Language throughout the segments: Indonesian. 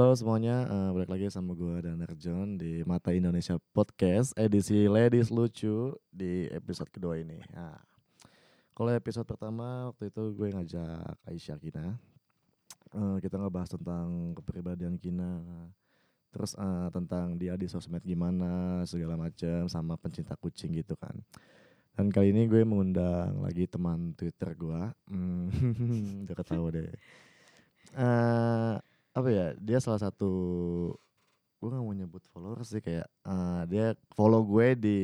Halo semuanya, uh, balik lagi sama gue dan John di Mata Indonesia Podcast edisi Ladies Lucu di episode kedua ini. Nah, kalau episode pertama waktu itu gue ngajak Aisyah Kina, uh, kita ngebahas tentang kepribadian Kina, terus uh, tentang dia di sosmed gimana segala macam sama pencinta kucing gitu kan. Dan kali ini gue mengundang lagi teman Twitter gue, hmm, udah ketawa deh. Uh, apa ya dia salah satu gue gak mau nyebut followers sih kayak uh, dia follow gue di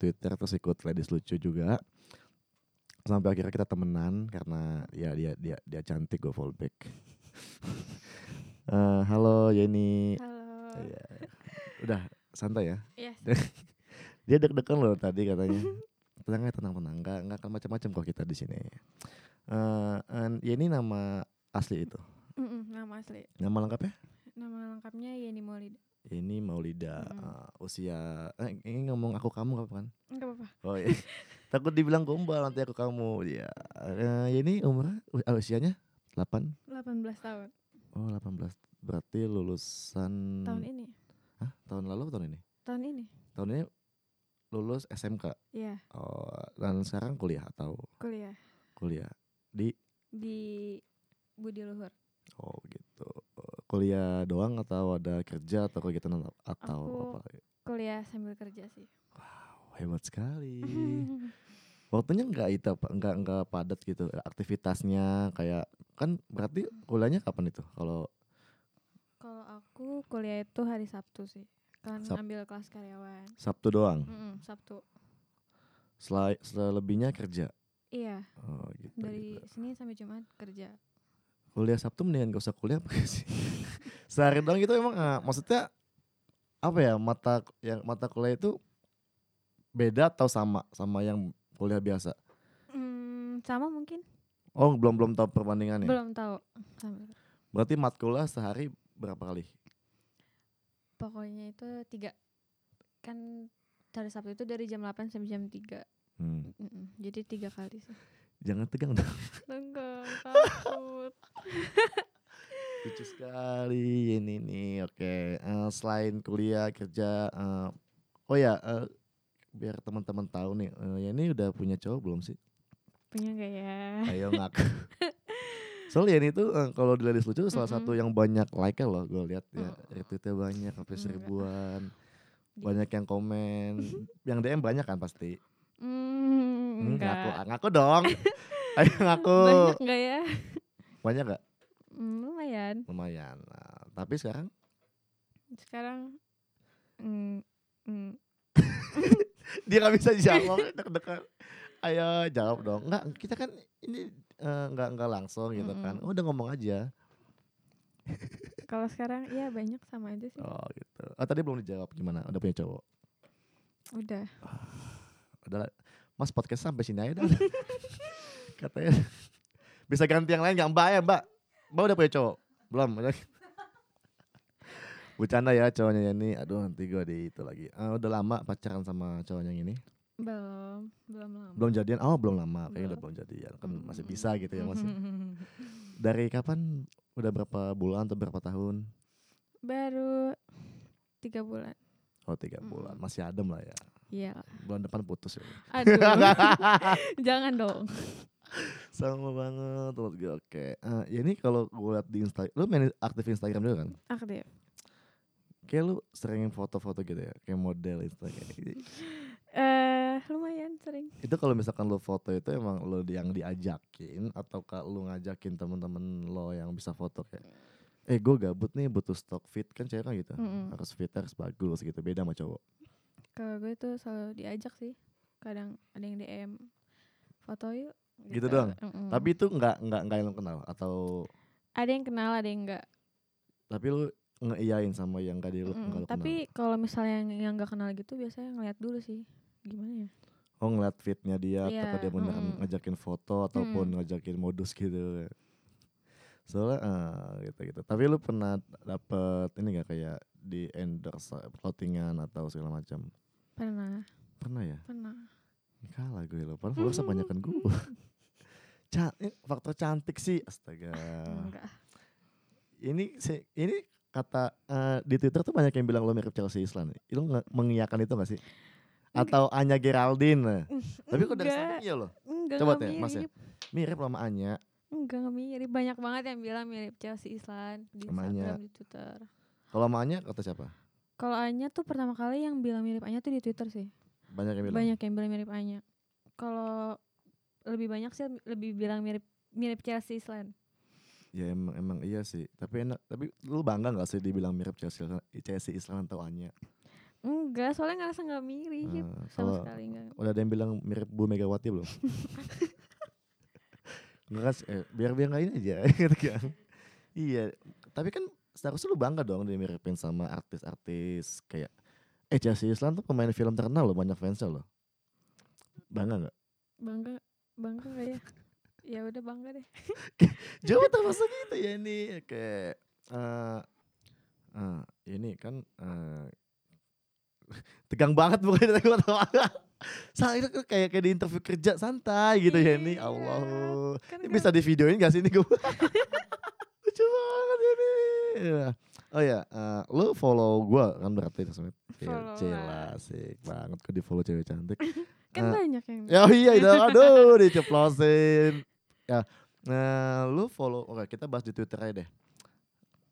Twitter terus ikut ladies lucu juga. Sampai akhirnya kita temenan karena ya dia dia dia cantik gue follow back. Uh, halo Yeni. Halo. Ya. udah santai ya? Yes. dia deg-degan loh tadi katanya. Tenang tenang tenang. Nggak nggak akan macam-macam kok kita di sini. Uh, Yeni nama asli itu Mm -mm, nama asli. Nama lengkapnya? Nama lengkapnya Yeni Maulida. Yeni Maulida. Mm uh, usia eh, ini ngomong aku kamu kapan? Enggak apa-apa. Oh iya. Takut dibilang gombal nanti aku kamu. Ya. Uh, Yeni umur uh, usianya 8? 18 tahun. Oh, 18. Berarti lulusan tahun ini. Hah? Tahun lalu atau tahun ini? Tahun ini. Tahun ini lulus SMK. Iya. Oh, dan sekarang kuliah atau? Kuliah. Kuliah di di Budi Luhur. Oh gitu. Kuliah doang atau ada kerja atau kegiatan atau Aku apa? Kuliah sambil kerja sih. Wow, hebat sekali. Waktunya enggak itu apa? Enggak enggak padat gitu aktivitasnya kayak kan berarti kuliahnya kapan itu? Kalau Kalau aku kuliah itu hari Sabtu sih. Kan Sab ambil kelas karyawan. Sabtu doang. Mm -mm, Sabtu. Selai selebihnya kerja. Iya. Oh gitu. Dari gitu. Senin sampai Jumat kerja kuliah Sabtu mendingan gak usah kuliah apa sih sehari doang gitu emang uh, maksudnya apa ya mata yang mata kuliah itu beda atau sama sama yang kuliah biasa? Hmm, sama mungkin. Oh belum belum tahu perbandingannya? Belum tahu. Sama. berarti matkulnya sehari berapa kali? Pokoknya itu tiga. Kan hari Sabtu itu dari jam 8 sampai jam 3 hmm. Mm -mm, jadi tiga kali sih jangan tegang dong Enggak, takut. Lucu sekali ini nih. Oke, uh, selain kuliah kerja, uh, oh ya, uh, biar teman-teman tahu nih, uh, ya ini udah punya cowok belum sih? Punya gak ya? Ayo ngaku. Soalnya ini tuh uh, kalau di lucu salah mm -hmm. satu yang banyak like loh, gue lihat ya, oh. retweetnya banyak, sampai seribuan, banyak yang komen, yang DM banyak kan pasti. Mm, enggak. ngaku, ngaku dong. Ayo ngaku. Banyak enggak ya? Banyak gak? Mm, lumayan. Lumayan. Nah, tapi sekarang? Sekarang mm, mm. dia nggak bisa jawab dekat ayo jawab dong nggak kita kan ini uh, nggak nggak langsung gitu mm -hmm. kan oh, udah ngomong aja kalau sekarang ya banyak sama aja sih oh gitu oh tadi belum dijawab gimana udah punya cowok udah udah mas podcast sampai sini aja dah. Katanya. Bisa ganti yang lain nggak mbak ya mbak? Mbak udah punya cowok? Belum bercanda ya cowoknya ini. Aduh nanti gue di itu lagi. Uh, udah lama pacaran sama cowoknya yang ini? Belum belum lama. Belum jadian? Oh belum lama. Kayaknya udah belum. jadian. Kan masih bisa gitu ya masih dari kapan? Udah berapa bulan atau berapa tahun? Baru tiga bulan. Oh tiga bulan. Masih adem lah ya Iya. Bulan depan putus ya. Aduh. Jangan dong. Sama banget menurut gue. Oke. Uh, ya ini kalau gue liat di Instagram, lu main aktif Instagram juga kan? Aktif. Kayak lu sering foto-foto gitu ya, kayak model Instagram. Eh, uh, lumayan sering. Itu kalau misalkan lu foto itu emang lu yang diajakin atau lu ngajakin temen-temen lo yang bisa foto kayak eh gue gabut nih butuh stock fit kan cewek kan gitu mm -hmm. harus fit harus bagus gitu beda sama cowok kalau gue tuh selalu diajak sih kadang ada yang DM foto yuk gitu, gitu dong mm -mm. tapi itu nggak nggak nggak yang kenal atau ada yang kenal ada yang enggak tapi lu ngeiyain sama yang gak di lu mm -mm. tapi kalau misalnya yang yang nggak kenal gitu biasanya ngeliat dulu sih gimana ya oh ngeliat fitnya dia yeah. atau dia beneran mm -mm. ngajakin foto ataupun mm. ngajakin modus gitu soalnya uh, gitu gitu tapi lu pernah dapet ini gak kayak di endorse clothingan atau segala macam pernah pernah ya pernah kalah gue lo padahal follower sebanyakan gue Can faktor cantik sih astaga Enggak. ini ini kata uh, di Twitter tuh banyak yang bilang lo mirip Chelsea Islan. Lo mengiyakan itu gak sih? Atau Anya Geraldine? Tapi kok dari sana iya lo? Enggak, Coba enggak teh, Mas ya. mirip. Sama Anya. Enggak, enggak mirip. Banyak banget yang bilang mirip Chelsea Islan di. Instagram, di Twitter. Kalau sama Anya kata siapa? Kalau Anya tuh pertama kali yang bilang mirip Anya tuh di Twitter sih. Banyak yang bilang. Banyak yang bilang mirip Anya. Kalau lebih banyak sih lebih bilang mirip mirip Chelsea Islan. Ya emang emang iya sih. Tapi enak. Tapi lu bangga gak sih dibilang mirip Chelsea Chelsea Islan atau Anya? Enggak, soalnya ngerasa nggak mirip Eh, sama sekali enggak. udah ada yang bilang mirip Bu Megawati belum? Enggak eh, biar biar nggak ini aja, gitu kan. Iya, tapi kan seharusnya lu bangga dong dimiripin sama artis-artis kayak eh Chelsea Islan tuh pemain film terkenal loh, banyak fansnya loh. Bangga nggak? Bangga, bangga gak ya? ya udah bangga deh. Jauh termasuk gitu ya ini kayak eh eh, ini kan eh tegang banget bukan tegang banget. Sa- itu kayak kayak di interview kerja santai gitu ya ini Iya, Allah. Kan Ini gak- bisa di videoin gak sih ini gue? Lucu banget ini. Oh ya, eh, lu follow gue kan berarti sosmed. Cila, asik banget kok di follow cewek cantik. kan eh, banyak yang Ya iya, itu aduh diceplosin. Ya, nah lu follow, oke kita bahas di Twitter aja deh.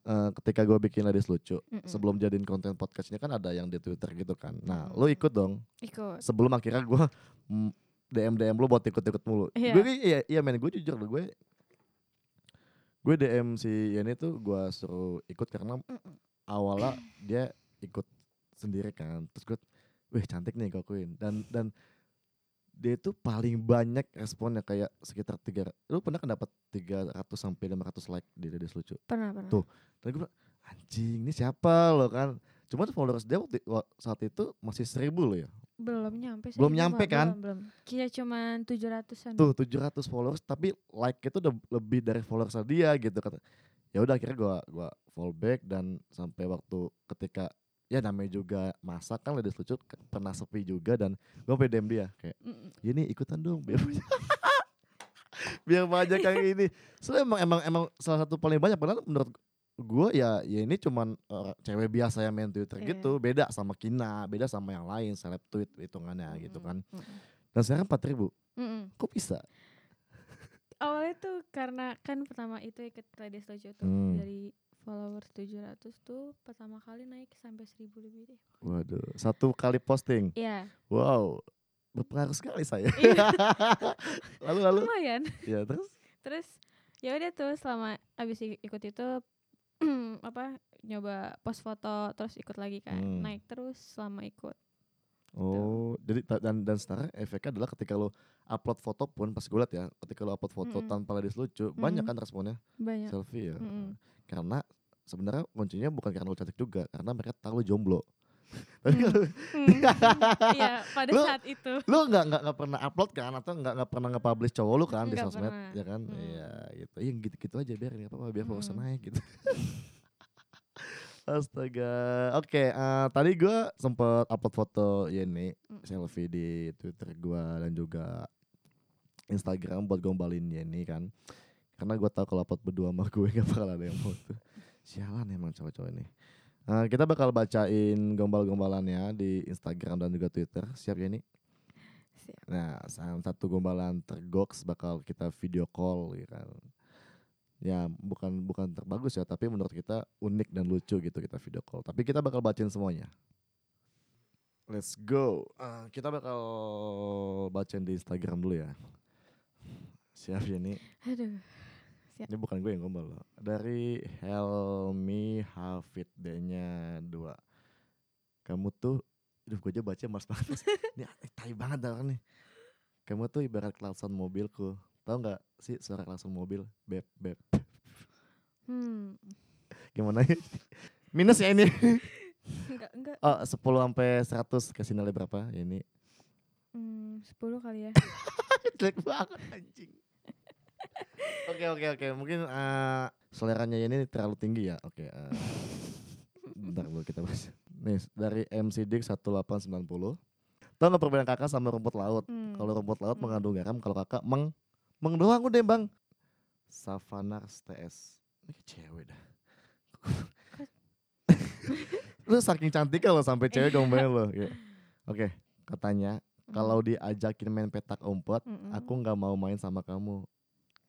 Eh, ketika gue bikin ladis lucu, Mm-mm. sebelum jadiin konten podcastnya kan ada yang di Twitter gitu kan. Nah, Mm. lu ikut dong. ikut. Sebelum akhirnya gue DM DM lu buat ikut-ikut mulu. Iya. Gue iya, iya men, gue jujur gue gue DM si Yeni tuh gue suruh ikut karena awalnya dia ikut sendiri kan. Terus gue, wih cantik nih gue akuin. Dan dan dia itu paling banyak responnya kayak sekitar tiga lu pernah kan dapat 300 sampai 500 like di Dedis lucu Pernah, pernah. Tuh. dan gue bilang anjing ini siapa lo kan cuma tuh followers dia waktu, wa- saat itu masih seribu loh ya Belum nyampe sih. Belum Cuma- nyampe kan? Belum, belum. Kira cuman 700-an. tuh 700 followers tapi like itu udah lebih dari followers dia gitu kata ya udah akhirnya gua gua follow back dan sampai waktu ketika ya namanya juga masak kan Dedis lucu pernah sepi juga dan gue DM dia kayak ya nih ikutan dong biar banyak biar banyak yang ini soalnya emang emang emang salah satu paling banyak padahal menurut gue ya ya ini cuman orang cewek biasa yang main Twitter Iya. gitu beda sama Kina beda sama yang lain seleb tweet hitungannya gitu kan Mm-mm. dan sekarang 4000 ribu Mm-mm. kok bisa Awalnya tuh karena kan pertama itu ikut Ladies Lucu tuh Hmm. dari followers 700 tuh pertama kali naik sampai 1000 lebih deh. waduh satu kali posting Iya, wow berpengaruh sekali saya Iya. lalu lalu lumayan. ya terus Terus ya udah tuh selama abis ikut itu apa nyoba post foto terus ikut lagi kan Hmm. naik terus selama ikut Oh, jadi ta- dan dan sekarang efeknya adalah ketika lo upload foto pun pas gue liat ya, ketika lo upload foto Mm-mm. tanpa ladis lucu, banyak Mm-mm. kan responnya banyak selfie ya. Mm-mm. Karena sebenarnya kuncinya bukan karena lo cantik juga, karena mereka tahu lo jomblo. Tapi Hmm. kalau Hmm. iya pada Lu- saat itu lo nggak nggak nggak pernah upload kan atau nggak nggak pernah nge-publish cowok lo kan di Nggak sosmed, pernah. ya kan? Mm. Iya gitu. Iya gitu-gitu aja biar nggak apa-apa biar followersnya Mm. naik gitu. Astaga. Oke, eh, tadi gue sempet upload foto Yeni Mm. selfie di Twitter gue dan juga Instagram buat gombalin Yeni kan. Karena gue tahu kalau upload berdua sama gue gak bakal ada yang mau tuh. Sialan emang cowok-cowok ini. Eh, kita bakal bacain gombal-gombalannya di Instagram dan juga Twitter. Siap Yeni? Siap. Nah, sa- satu gombalan tergoks bakal kita video call gitu kan. Ya, bukan bukan terbagus ya, tapi menurut kita unik dan lucu gitu kita video call. Tapi kita bakal bacain semuanya. Let's go. Ah, kita bakal bacain di Instagram dulu ya. Siap ya ini. aduh Ini bukan gue yang gombal loh. Dari Helmi Hafid D-nya 2. Kamu tuh Aduh gue aja baca males banget Mas. Ini tai banget dah nih Kamu tuh ibarat klakson mobilku Tahu nggak sih suara klakson mobil? Beb, beb hmm Gimana ya? Minus ya ini enggak enggak Oh 10 sampai 100 kasih nilai berapa ya ini? hmm, 10 kali ya Jelek banget anjing Oke oke oke mungkin eh, seleranya ini terlalu tinggi ya Oke eh, Bentar dulu kita bahas Nih dari MC Dik 1890 Tahu nggak perbedaan kakak sama rumput laut? Hmm. Kalau rumput laut Hmm. mengandung garam, kalau kakak meng meng doang udah bang. Savanars TS. Ini cewek dah. lu saking cantik lo sampai cewek gombalin lo. Kayak, Oke, katanya kalau diajakin main petak umpet, Mm-mm. aku nggak mau main sama kamu.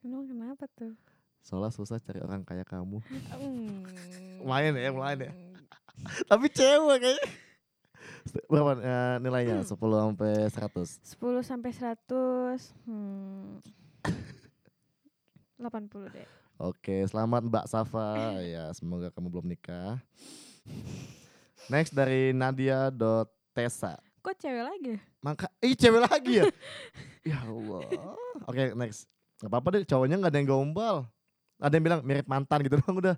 Emang kenapa tuh? Soalnya susah cari orang kayak kamu. Hmm. Main ya, main ya. Tapi cewek kayaknya. Berapa eh, nilainya? 10 sampai 100. 10 sampai 100. Hmm. 80 deh. Oke, selamat Mbak Safa. ya, semoga kamu belum nikah. Next dari Nadia.tesa. Kok cewek lagi? Maka, ih cewek lagi ya? ya Allah. Oke, next. Gak apa-apa deh, cowoknya gak ada yang gombal. Ada yang bilang mirip mantan gitu doang udah.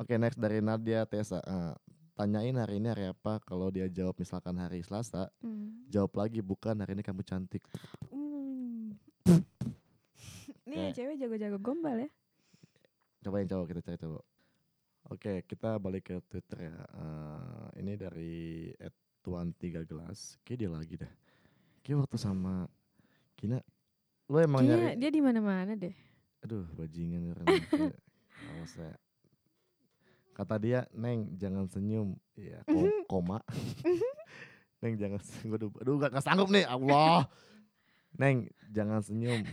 Oke, next dari Nadia Tesa. Eh, tanyain hari ini hari apa? Kalau dia jawab misalkan hari Selasa, Hmm. jawab lagi bukan hari ini kamu cantik. Hmm. Nih cewek jago-jago gombal ya. Coba yang cowok kita cari cowok. Oke, kita balik ke Twitter ya. Eh, ini dari Tuan Tiga Gelas. Kayak dia lagi dah. Kayak waktu sama Kina. Lo emang Kayaknya nyari dia di mana-mana deh. Aduh, bajingan orang awas ya. Kata dia, Neng jangan senyum. Iya, ko- koma. Neng jangan senyum. Aduh, aduh gak, gak sanggup nih, Allah. Neng jangan senyum.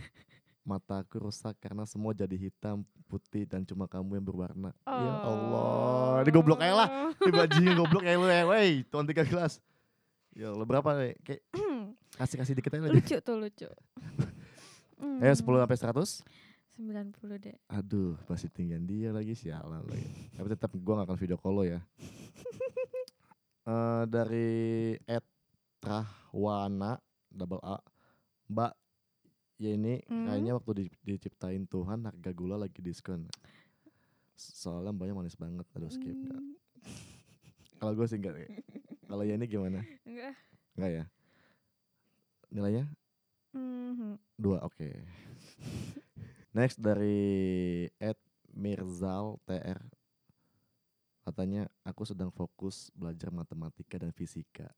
Mataku rusak karena semua jadi hitam, putih dan cuma kamu yang berwarna. Ya Allah, ini goblok aja lah. Ini bajingan goblok kayak lu ya. Wey, tuan tiga gelas. Ya Allah, berapa nih? Kayak kasih-kasih dikit aja lucu tuh lucu. Hmm. Eh, 10 sampai 100? 90 deh. Aduh, masih tinggian dia lagi sialan lagi. Tapi tetap gua gak akan video call lo ya. Eh dari Ed Rahwana double A Mbak Yeni Hmm. kayaknya waktu di- diciptain Tuhan harga gula lagi diskon. Soalnya mbaknya manis banget. Aduh skip. Hmm. Kalau gue sih enggak. Kalau Yeni gimana? Enggak. Enggak ya? Nilainya? Mhm. Dua, oke. Next dari Ed Mirzal TR. Katanya aku sedang fokus belajar matematika dan fisika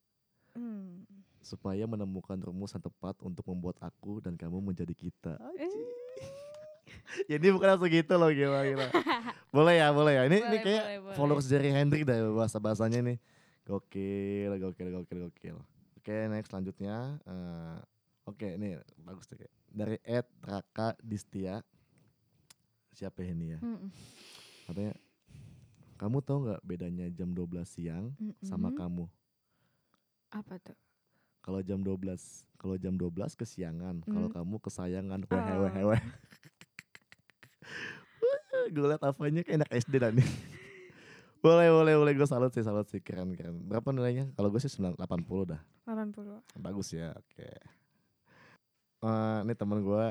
Hmm. supaya menemukan rumus yang tepat untuk membuat aku dan kamu menjadi kita. Eh. Jadi bukan langsung gitu loh gila gila. boleh ya, boleh ya. Ini ini Boleh, kayak boleh, boleh. followers Jerry Hendrik dah bahasa bahasanya nih. Gokil, gokil, gokil, gokil. Oke, next selanjutnya. eh, Oke, ini bagus tuh. kayak. Dari Ed Raka Distia. Siapa ya ini ya? Mm-mm. Katanya, kamu tahu nggak bedanya jam 12 siang sama Mm-mm. kamu? apa tuh? Kalau jam 12, kalau jam 12 kesiangan, kalau Hmm. kamu kesayangan. Oh. Weh, weh, weh. gue liat apanya kayak anak SD dah nih. boleh, boleh, boleh. Gue salut sih, salut sih. Keren, keren. Berapa nilainya? Kalau gue sih 9, 80 dah. 80. Bagus ya, oke. Eh, ini temen gue,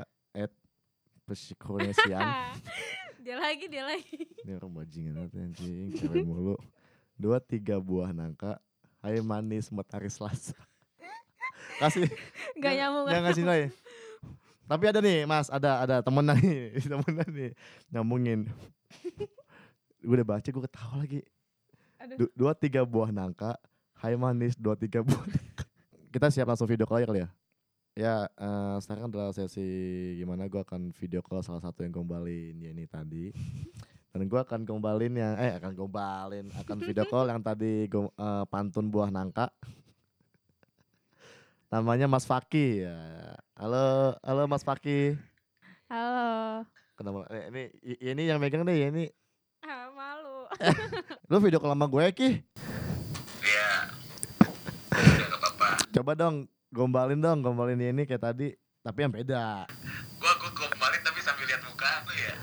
Pesyukurnya siang. dia lagi, dia lagi. Ini orang bajingan anjing, cewek mulu. Dua tiga buah nangka, hai manis matahari selasa. Kasih, Gak nyambung. Gak ngasih nilai. Tapi ada nih, Mas, ada ada temenan nih, temenan nih nyambungin. gue udah baca, gue ketawa lagi. Aduh. Du- dua tiga buah nangka, hai manis dua tiga buah. Kita siap langsung video call aja kali ya. Ya, eh, sekarang adalah sesi gimana gue akan video call salah satu yang gombalin ya ini tadi. Dan gue akan gombalin yang eh akan gombalin akan video call yang tadi gom- eh, pantun buah nangka. Namanya Mas Faki ya. Halo, halo Mas Faki. Halo. Kenapa? eh, Ini ini yang megang deh ya ini. Ah, malu. Lu video call sama gue Ki. Iya. Coba dong gombalin dong, gombalin ini kayak tadi, tapi yang beda. Gua gua gombalin tapi sambil lihat muka lu ya.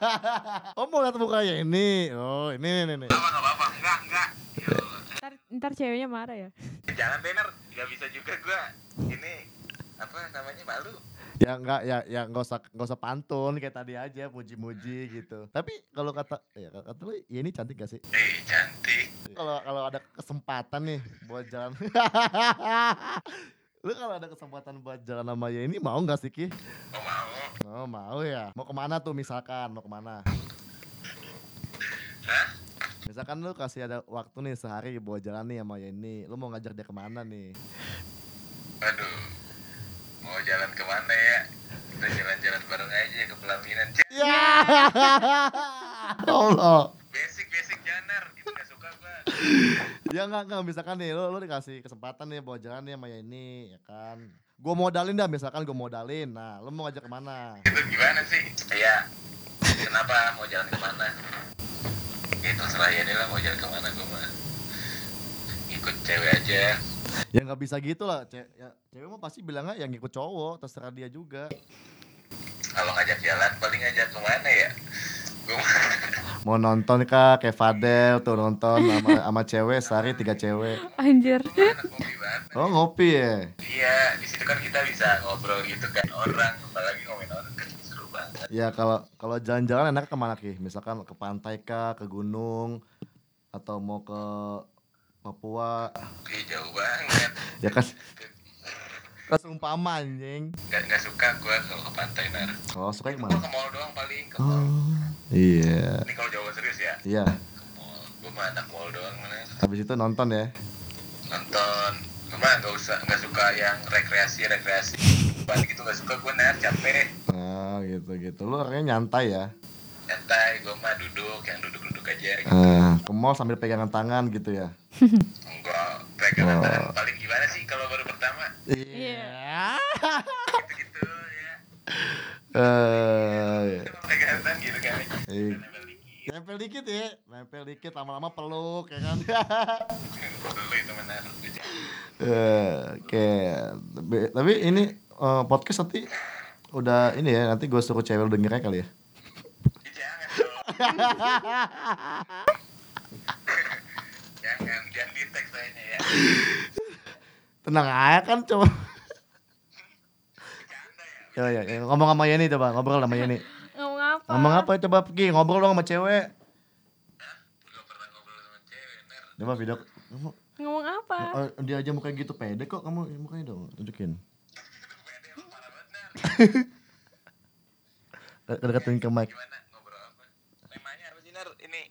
oh mau lihat mukanya ini. Oh, ini ini ini. Apa gak apa-apa? Enggak, enggak. Ya Allah. Ntar, ntar ceweknya marah ya. Jangan Denner, gak bisa juga gua. Ini apa namanya malu. Ya enggak ya ya enggak usah enggak usah pantun kayak tadi aja muji-muji gitu. Tapi kalau kata ya kata lu ya ini cantik gak sih? Eh, cantik. Kalau kalau ada kesempatan nih buat jalan Lu kalau ada kesempatan buat jalan sama ya ini mau gak sih Ki? Oh mau. Oh mau ya. Mau ke mana tuh misalkan? Mau ke mana? Hah? Misalkan lu kasih ada waktu nih sehari buat jalan nih sama Yeni, lu mau ngajak dia ke mana nih? Aduh. Mau jalan ke mana ya? Kita jalan-jalan bareng aja ke pelaminan. Ya Allah. Basic basic janar. Itu gak suka gua. Ya enggak enggak misalkan nih lu lu dikasih kesempatan nih bawa jalan nih sama ini ya kan. Gua modalin dah misalkan gua modalin. Nah, lu mau ngajak ke mana? itu gimana sih ya kenapa mau jalan ke mana ya terserah ya lah mau jalan ke mana gue mah ikut cewek aja Ya nggak bisa gitu lah. Ce ya, cewek mah pasti bilangnya yang ngikut cowok, terserah dia juga. kalau ngajak jalan paling ngajak ke mana ya gue mah Mau nonton kah kayak Fadel tuh nonton sama sama cewek sehari tiga cewek. Anjir. banget Oh ngopi ya. iya di situ kan kita bisa ngobrol gitu kan orang apalagi ngomongin orang kan seru banget Ya kalau kalau jalan-jalan enak ke mana ki? Misalkan ke pantai kah, ke gunung, atau mau ke Papua? Ih, jauh banget Ya kan Kan umpama anjing. nggak nggak suka gue kalau ke pantai nar Kalau suka yang gue mana? ke mall doang paling ke mall Oh, iya. ini kalau jawaban serius ya Iya. mall gue mah anak mall doang nar Habis itu nonton ya. nonton gue mah nggak usah nggak suka yang rekreasi rekreasi balik gitu nggak suka gue nar capek Ah, gitu gitu. Lu orangnya nyantai ya. nyantai gue mah duduk yang duduk duduk aja gitu Ah, ke mall sambil pegangan tangan gitu ya. enggak pegangan Oh. tangan paling gimana sih kalau baru pertama Iya. gitu gitu ya Eh, gitu kan nempel dikit ya, nempel dikit lama-lama peluk ya kan. dulu itu benar Eh, Oke, tapi, tapi ini eh, podcast nanti udah ini ya, nanti gue suruh cewek dengernya kali ya. jangan jangan di kayaknya ya Tenang aja kan coba. Ya Ya, ya, ngomong sama Yeni coba, ngobrol sama Yeni. Ngomong apa? Ngomong apa coba pergi, ngobrol dong sama cewek. Gak pernah ngobrol sama cewek ner Coba video. Kamu, Ngomong apa? oh, dia aja mukanya gitu pede kok, kamu mukanya dong, tunjukin. Deketin ke mic. gimana ngobrol apa temanya apa sih ner ini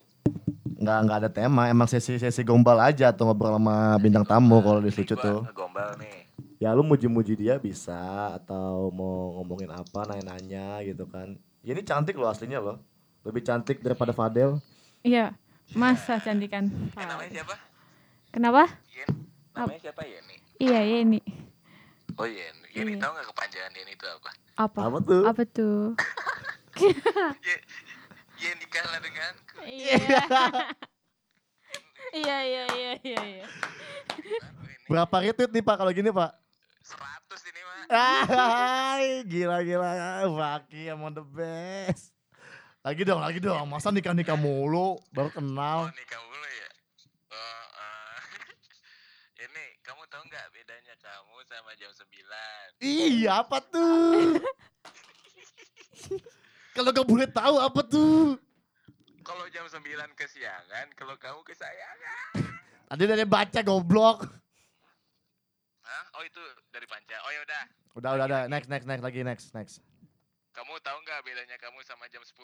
Nggak, nggak ada tema, emang sesi-sesi gombal aja tuh ngobrol sama bintang tamu kalau di lucu tuh. gombal nih Ya lu muji-muji dia bisa atau mau ngomongin apa nanya-nanya gitu kan. Ya, ini cantik loh aslinya loh. Lebih cantik daripada Fadel. Iya. Masa cantikan. eh, namanya siapa Kenapa? Yen namanya siapa Yeni Iya, ini. oh Yen Yeni Iya. tahu nggak kepanjangan Yeni itu apa Apa? Apa tuh? Apa tuh? Ye- Yen nikahlah denganku Iya. Iya, iya, iya, iya, iya. Berapa retweet nih Pak kalau gini Pak? 100 ini mah Hai, gila gila. Faki emang the best. Lagi dong, lagi dong. Masa nikah-nikah mulu baru oh kenal. nikah mulu ya oh eh. ini kamu tahu nggak bedanya kamu sama jam 9 Iya, apa tuh? Kalau gak boleh tahu apa tuh? kalau jam 9 kesiangan kalau kamu kesayangan Tadi dari baca goblok. Hah? oh itu dari panca oh ya udah Udah, udah, udah. Next, next, next lagi, next, next. kamu tahu nggak bedanya kamu sama jam 10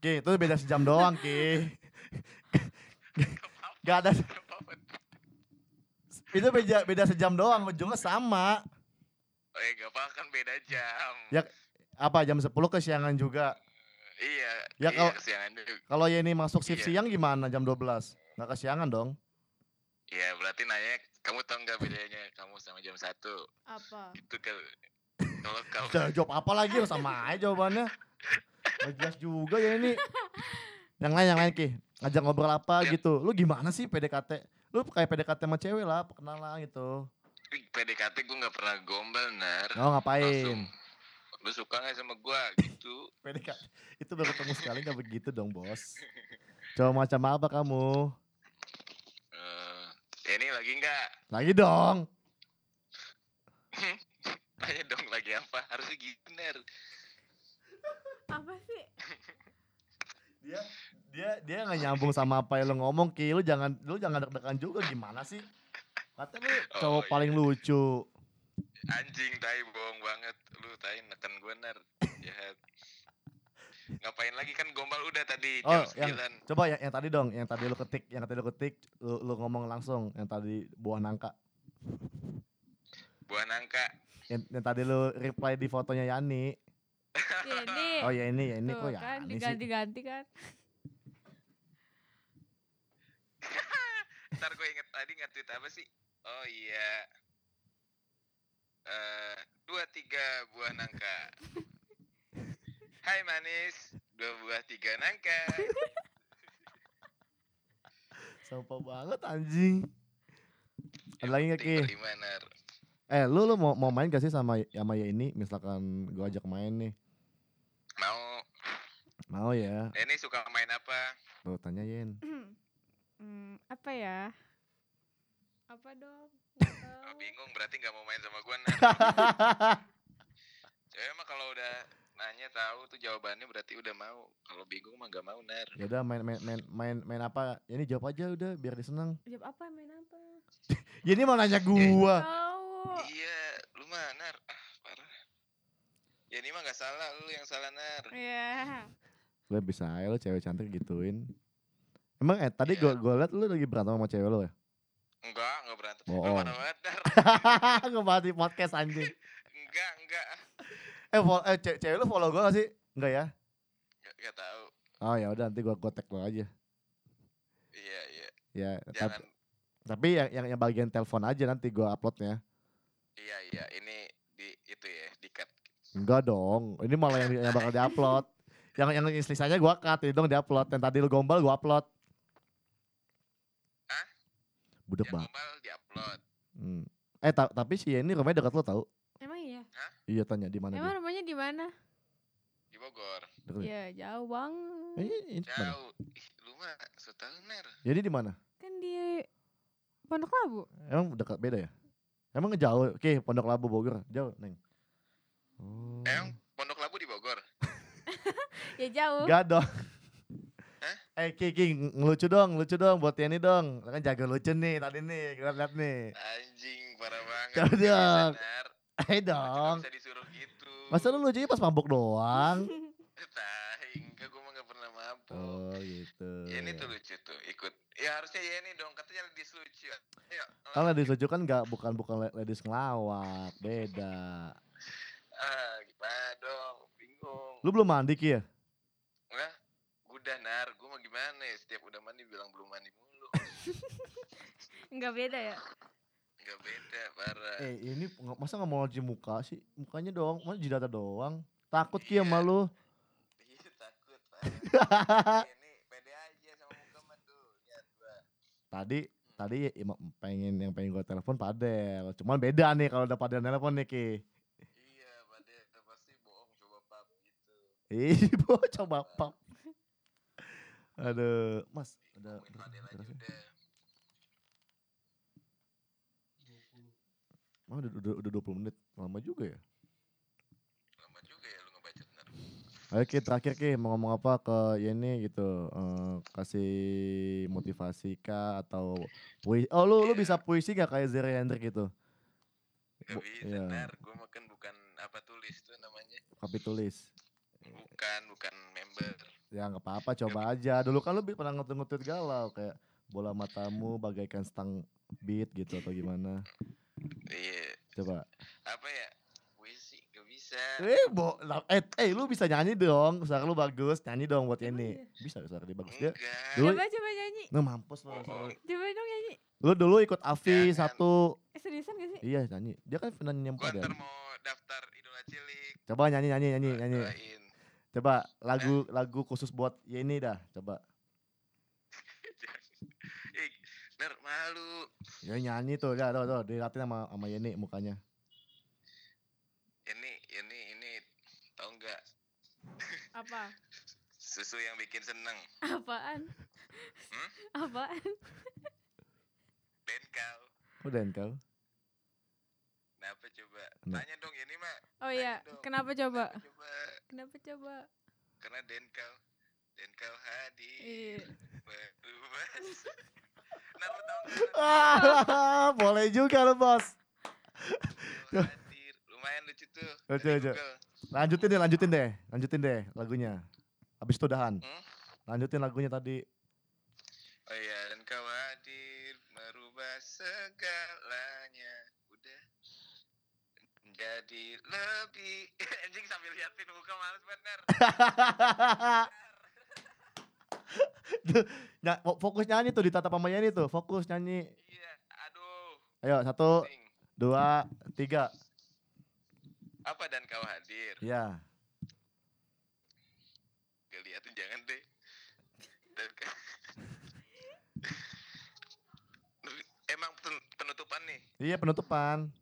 Ki, itu beda sejam doang, Ki. Gak ada, itu beda, beda sejam doang, ujungnya sama. Oh ya gak apa kan beda jam. Ya, Apa, jam 10 kesiangan juga. Iya. Ya, iya, kalau- kesiangan juga. Kalau Yeni masuk shift Iya. siang gimana jam 12? Gak kesiangan dong. Berarti nanya kamu tahu nggak bedanya kamu sama jam 1 Apa? Itu kalau kalau kamu Jangan jawab apa lagi, oh, sama aja jawabannya. Gak jelas juga ya ini. Yang lain, yang lain Ki. Ngajak ngobrol apa Ya. gitu. Lu gimana sih PDKT? Lu kayak PDKT sama cewek lah, perkenalan gitu. PDKT gue nggak pernah gombal nar. Oh ngapain? Langsung. Lu suka nggak sama gua gitu? PDKT. Itu baru ketemu sekali gak begitu dong bos. Coba macam apa kamu? Ini lagi nggak? Lagi dong. Tanya dong lagi apa? Harusnya gitu nar. Apa sih? Dia dia dia nggak nyambung sama apa yang lu ngomong Ki. Lu jangan lu jangan deg-degan juga gimana sih? Katanya lu Oh, cowok iya. paling lucu. Anjing tai bohong banget. Lu tai neken gue nar. Jahat. Ngapain lagi kan gombal udah tadi Oh, jam yang- 9. Coba yang, yang tadi dong, yang tadi lu ketik, yang tadi lu ketik, lu, lu ngomong langsung, yang tadi buah nangka. Buah nangka. Yang, yang tadi lu reply di fotonya Yani. Ya ini. Oh ya ini, ya ini Tuh kok kan Yani sih. diganti-ganti kan. ntar gue inget tadi nge-tweet apa sih oh iya eh dua tiga buah nangka Hai manis dua buah tiga nangka Sampah banget anjing. Ada lagi Ki? Nar Eh lu lu mau mau main gak sih sama sama ya ini misalkan gua ajak main nih. mau Mau ya? eh, ini suka main apa Tuh tanyain. Hmm, apa ya? Apa dong? Oh, bingung berarti nggak mau main sama gue nar cewek mah kalau udah nanya tahu tuh jawabannya berarti udah mau kalau bingung mah gak mau nar ya udah main main main main main apa? Ya ini jawab aja udah biar dia seneng. Jawab apa? Main apa? Ya ini mau nanya gua. Tahu. iya lu mah nar ah parah ya ini mah nggak salah lu yang salah nar Iya. Lu bisa aja lu cewek cantik gituin. Emang eh tadi Iya. gua gua liat lu lagi berantem sama cewek lu ya? enggak enggak berantem lu Bohong. mana banget di podcast anjing. enggak enggak Eh, fol- eh ce- cewek lu follow gua gak sih? Enggak ya? enggak, tahu Oh ya udah nanti gua gua tag lu aja. iya iya Ya, tapi, jangan tapi yang, yang yang bagian telepon aja nanti gua uploadnya. iya iya ini di itu ya di cut Enggak dong, ini malah yang, yang bakal diupload. Yang yang istri saya gua cut, ini dong diupload. Yang tadi lu gombal gua upload. Hah? Budek banget. gombal diupload Hmm. Eh ta- tapi si ini rumahnya dekat lu tau? Iya? Iya tanya di mana Emang dia? rumahnya di mana? di Bogor Dekat ya? Ya jauh bang. Eh, jauh ih lu mah Jadi di mana? Kan di Pondok Labu. Emang dekat beda ya? Emang jauh? Oke, Pondok Labu Bogor. Jauh, Neng. Oh. emang Pondok Labu di Bogor Ya jauh. Enggak dong. Hah? Eh Ki, Ki, ngelucu dong, lucu dong buat Tiani dong. Kan jago lucu nih tadi nih, kita lihat nih. anjing parah banget Coba dong. Eh dong. bisa disuruh gitu Masa lu lucunya pas mabuk doang? Tai, enggak gue mah gak pernah mabuk Oh gitu. Ya ini tuh lucu tuh, ikut. Ya harusnya ya ini dong, katanya ladies lucu. Ayo. Kan ladies lucu kan nggak bukan bukan la- ladies ngelawak, beda. Ah, gimana dong? Bingung. Lu belum mandi Ki ya? Enggak, udah nar, gue mau gimana ya? Setiap udah mandi bilang belum mandi mulu. Enggak beda ya? Enggak beda, parah. Eh ini masa nggak mau cuci muka sih? Mukanya doang, masa jidatnya doang. Takut Ki sama Iya. lu. Iya takut, ini pede aja sama muka mah tuh. Lihat gua. tadi tadi ima- pengen yang pengen gue telepon Padel. Cuman beda nih kalau udah Padel telepon nih Ki. Iya, pada pasti bohong coba pap gitu. Ih, bo coba pap. Aduh, Mas, udah Fadel aja udah. Oh, udah, udah, udah 20 menit. Lama juga ya. Lama juga ya lu. Ayo Ki, terakhir Ki, mau ngomong apa ke Yeni gitu. eh, kasih motivasi kah atau puisi. Oh, lu lu Iya. bisa puisi gak kayak Zeri Hendrik gitu? Gak bisa iya. nar, gue makan bukan apa tulis tuh namanya. Kopi tulis. Bukan, bukan member. Ya nggak apa-apa, coba aja. Dulu kan lu pernah ngetut-ngetut galau kayak bola matamu bagaikan stang beat gitu atau gimana. Iya, Coba. apa ya? Puisi gak bisa. Eh, bo, eh, eh, lu bisa nyanyi dong. Suara lu bagus, nyanyi dong buat Yeni. iya? Bisa suara dia bagus dia. Dulu, Coba coba nyanyi. nah mampus lu. Lu. Coba dong nyanyi. Lu dulu ikut Avi Jangan. satu. Eh seriusan gak sih? Iya nyanyi. Dia kan yang Gue pada. ntar mau daftar idola cilik. Coba nyanyi nyanyi nyanyi nyanyi. Doain. Coba lagu lagu khusus buat Yeni dah. Coba. Ih, Nar malu. Ya nyanyi tuh, ya tuh, tuh, diliatin sama sama Yeni mukanya. Ini, ini, ini. Tau nggak? Apa? Susu yang bikin seneng. Apaan? Hmm? Apaan? Benkau. Udah kau. Kenapa coba? Tanya dong ini mah. Oh iya, dong. kenapa coba? Kenapa coba? Kenapa coba? Karena Denkau. Denkau hadir. Iya. Nah, lu tau? Ah, boleh juga lu bos. Lumayan lucu tuh. Lucu, lucu. Lanjutin deh, lanjutin deh, lanjutin deh lagunya. Habis itu udahan. Hmm? Lanjutin lagunya tadi. Oh iya, dan kau hadir merubah segalanya. Udah menjadi lebih anjing sambil liatin muka males bener. Fo- fokus nyanyi tuh di tatap sama Yeni tuh, fokus nyanyi. Iya, aduh. Ayo, satu, Sing. dua, tiga. Apa dan kau hadir? Ya. Kelihatan jangan deh. Dan Emang pen- penutupan nih. Iya penutupan.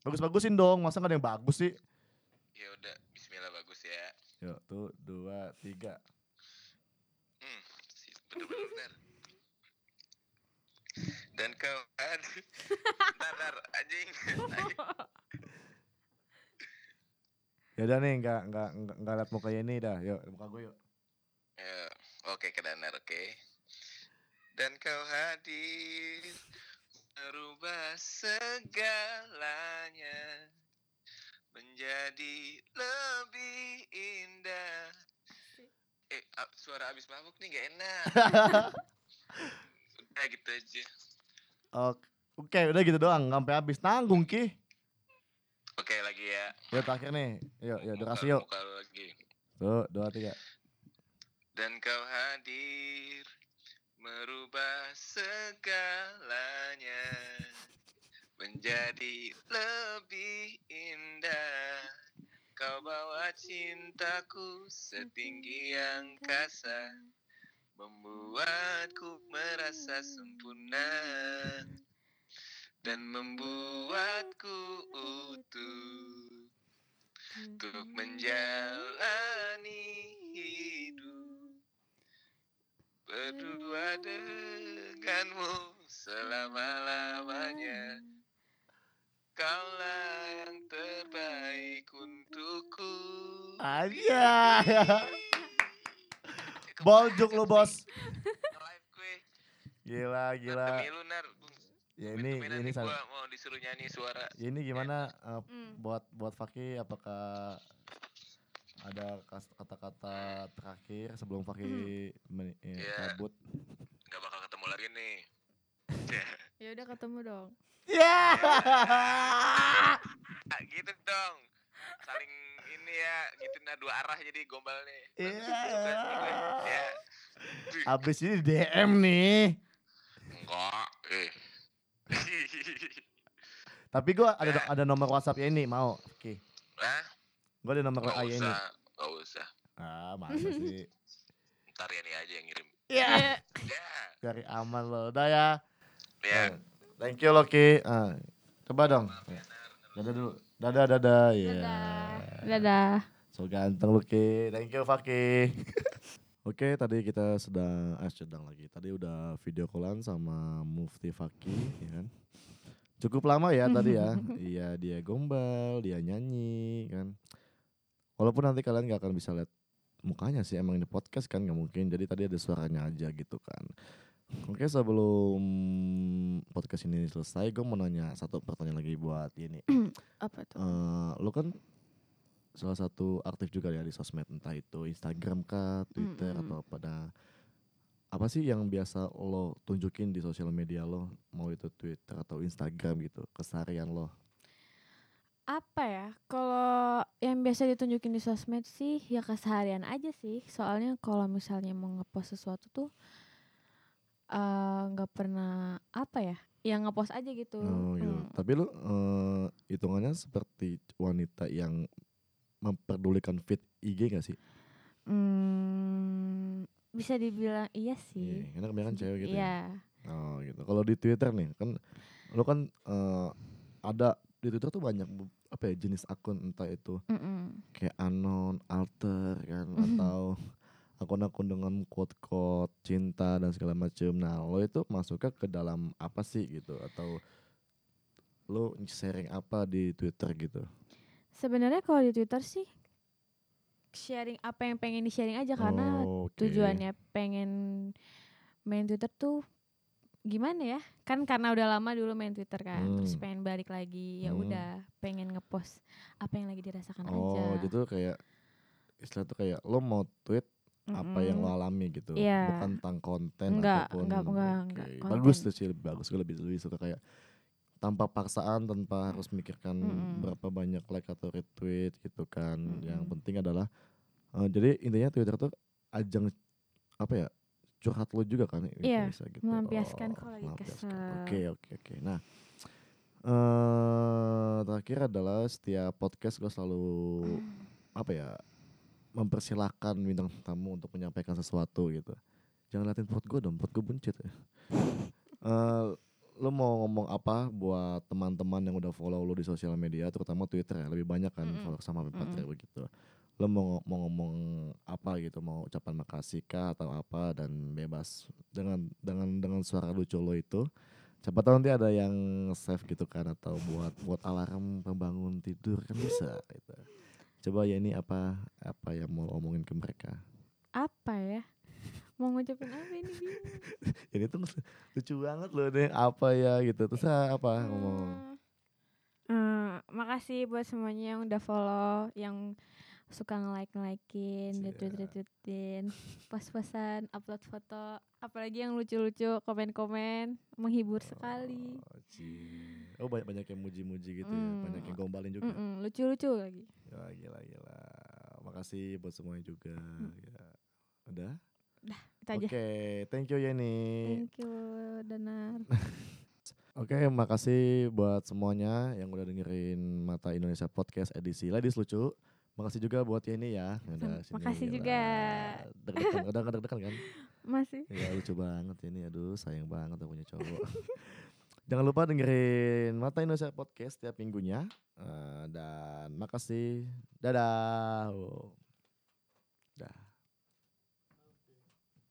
Bagus-bagusin dong, masa nggak ada yang bagus sih? Ya udah, bismillah bagus ya. Yuk, tuh, dua, tiga. Bener. Dan kau hadir. Ntar, ntar, anjing. anjing. Ya udah nih, nggak nggak nggak liat muka Yeni dah. Yuk, muka gue yuk. Ya, oke ke danar, oke. Dan kau hadir merubah segalanya menjadi lebih indah. Eh, suara abis mabuk nih gak enak. Udah gitu aja. Oke, Oke, udah gitu doang, sampai habis nanggung ki. Oke lagi ya. Yuk terakhir nih, yuk, yuk durasi yuk. lagi. Tuh, dua, tiga. Dan kau hadir merubah segalanya menjadi lebih indah. Kau bawa cintaku setinggi angkasa, membuatku merasa sempurna dan membuatku utuh untuk menjalani hidup berdua denganmu selama-lamanya. Kaulah Aja. Boljuk lu, Bos. Live gue. Gila, gila. Demi lu, Nar. Ya ini Temen-temenan ini gua mau disuruh nyanyi suara. ya ini gimana eh, Hmm. buat buat Faki apakah ada kata-kata terakhir sebelum Faki men- eh, cabut? Gak bakal ketemu lagi nih. Ya udah ketemu dong. Ya. Ah, gitu dong. Saling ini ya, gitu nah dua arah jadi gombal nih. Iya. Ya. Abis ini DM nih. Enggak, eh. Tapi gua ada ada nomor WhatsApp ya ini mau. Oke. Hah? Gua ada nomor ya ini. gak usah. Ah, masa sih? Ntar ya nih aja yang ngirim. Ya. Iya. Ya, Cari aman lo. Udah ya. ya. Eh, Thank you Loki. Ah, coba dong. Dadah dulu. Dadah dadah ya. Dadah. Dadah. So ganteng Luki. Thank you Faki. Oke, tadi kita sedang eh sedang lagi. Tadi udah video callan sama Mufti Faki, ya kan. Cukup lama ya tadi ya. Iya, dia gombal, dia nyanyi kan. Walaupun nanti kalian gak akan bisa lihat mukanya sih emang ini podcast kan nggak mungkin. Jadi tadi ada suaranya aja gitu kan. Oke, sebelum podcast ini selesai, gue mau nanya satu pertanyaan lagi buat ini. Apa tuh? Eh, lo kan salah satu aktif juga ya di sosmed entah itu Instagram kah, Twitter Mm-mm. atau apa nah, apa sih yang biasa lo tunjukin di sosial media lo mau itu Twitter atau Instagram gitu keseharian lo Apa ya? Kalau yang biasa ditunjukin di sosmed sih ya keseharian aja sih. Soalnya kalau misalnya mau ngepost sesuatu tuh eh, nggak pernah apa ya? Yang ngepost aja gitu. oh gitu Hmm. tapi lo eh, hitungannya seperti wanita yang memperdulikan fit IG gak sih? Hmm, bisa dibilang iya sih. Iya, karena kebanyakan cewek gitu ya. Iya. Oh gitu. Kalau di Twitter nih kan lo kan eh, ada di Twitter tuh banyak apa ya jenis akun entah itu Mm-mm. kayak anon, alter kan Mhm. atau akun-akun dengan quote-quote cinta dan segala macam. Nah, lo itu masuknya ke dalam apa sih gitu atau lo sharing apa di Twitter gitu? Sebenarnya kalau di Twitter sih sharing apa yang pengen di sharing aja karena Oh, oke. tujuannya pengen main Twitter tuh gimana ya kan karena udah lama dulu main Twitter kan terus Hmm. pengen balik lagi ya Hmm. udah pengen ngepost apa yang lagi dirasakan Oh, aja gitu kayak istilah tuh kayak lo mau tweet apa yang lo alami gitu, Iya. bukan tentang konten Enggak, ataupun enggak, enggak, oke. enggak, bagus tuh sih lebih bagus gue lebih lebih suka kayak tanpa paksaan tanpa harus mikirkan Mm-mm. berapa banyak like atau retweet gitu kan yang Mm-mm. penting adalah eh, jadi intinya Twitter tuh ajang apa ya curhat lu juga kan Iya, bisa gitu. melampiaskan Oh, kalau lagi kesel. Oke oke oke. Nah eh terakhir adalah setiap podcast gue selalu apa ya mempersilahkan bintang tamu untuk menyampaikan sesuatu gitu. Jangan liatin perut gue dong, perut gue buncit ya. Eh, lu mau ngomong apa buat teman-teman yang udah follow lu di sosial media, terutama Twitter ya, lebih banyak kan Mm-mm. follow sama Mm-mm. Patrick begitu. Lu mau, mau ngomong apa gitu, mau ucapan makasih kah atau apa dan bebas dengan dengan dengan suara lucu lo itu. Siapa tahu nanti ada yang save gitu kan atau buat buat alarm pembangun tidur kan bisa gitu. Coba ya ini apa apa yang mau omongin ke mereka. Apa ya? Mau ngucapin apa ini. Ini tuh lucu banget loh deh apa ya gitu. Terus apa ngomong. Eh, eh, makasih buat semuanya yang udah follow, yang suka nge-like nge-likein, Siap. retweet retweetin, post-postan, upload foto, apalagi yang lucu-lucu, komen-komen, menghibur sekali. Oh, cie. Oh banyak banyak yang muji-muji gitu ya, Mm. banyak yang gombalin juga. Mm-mm, lucu-lucu lagi. Ya, gila gila. Makasih buat semuanya juga. Mm. Ya. Udah. Itu aja. Oke, thank you Yeni. Thank you, Danar. Oke, makasih buat semuanya yang udah dengerin Mata Indonesia Podcast edisi Ladies Lucu. Makasih juga buat Yeni ya. udah sini. Makasih Gila. juga. Deg-degan, udah deg-degan kan? Masih. Ya lucu banget ini, aduh sayang banget aku punya cowok. Jangan lupa dengerin Mata Indonesia Podcast setiap minggunya. Eh, dan makasih. Dadah.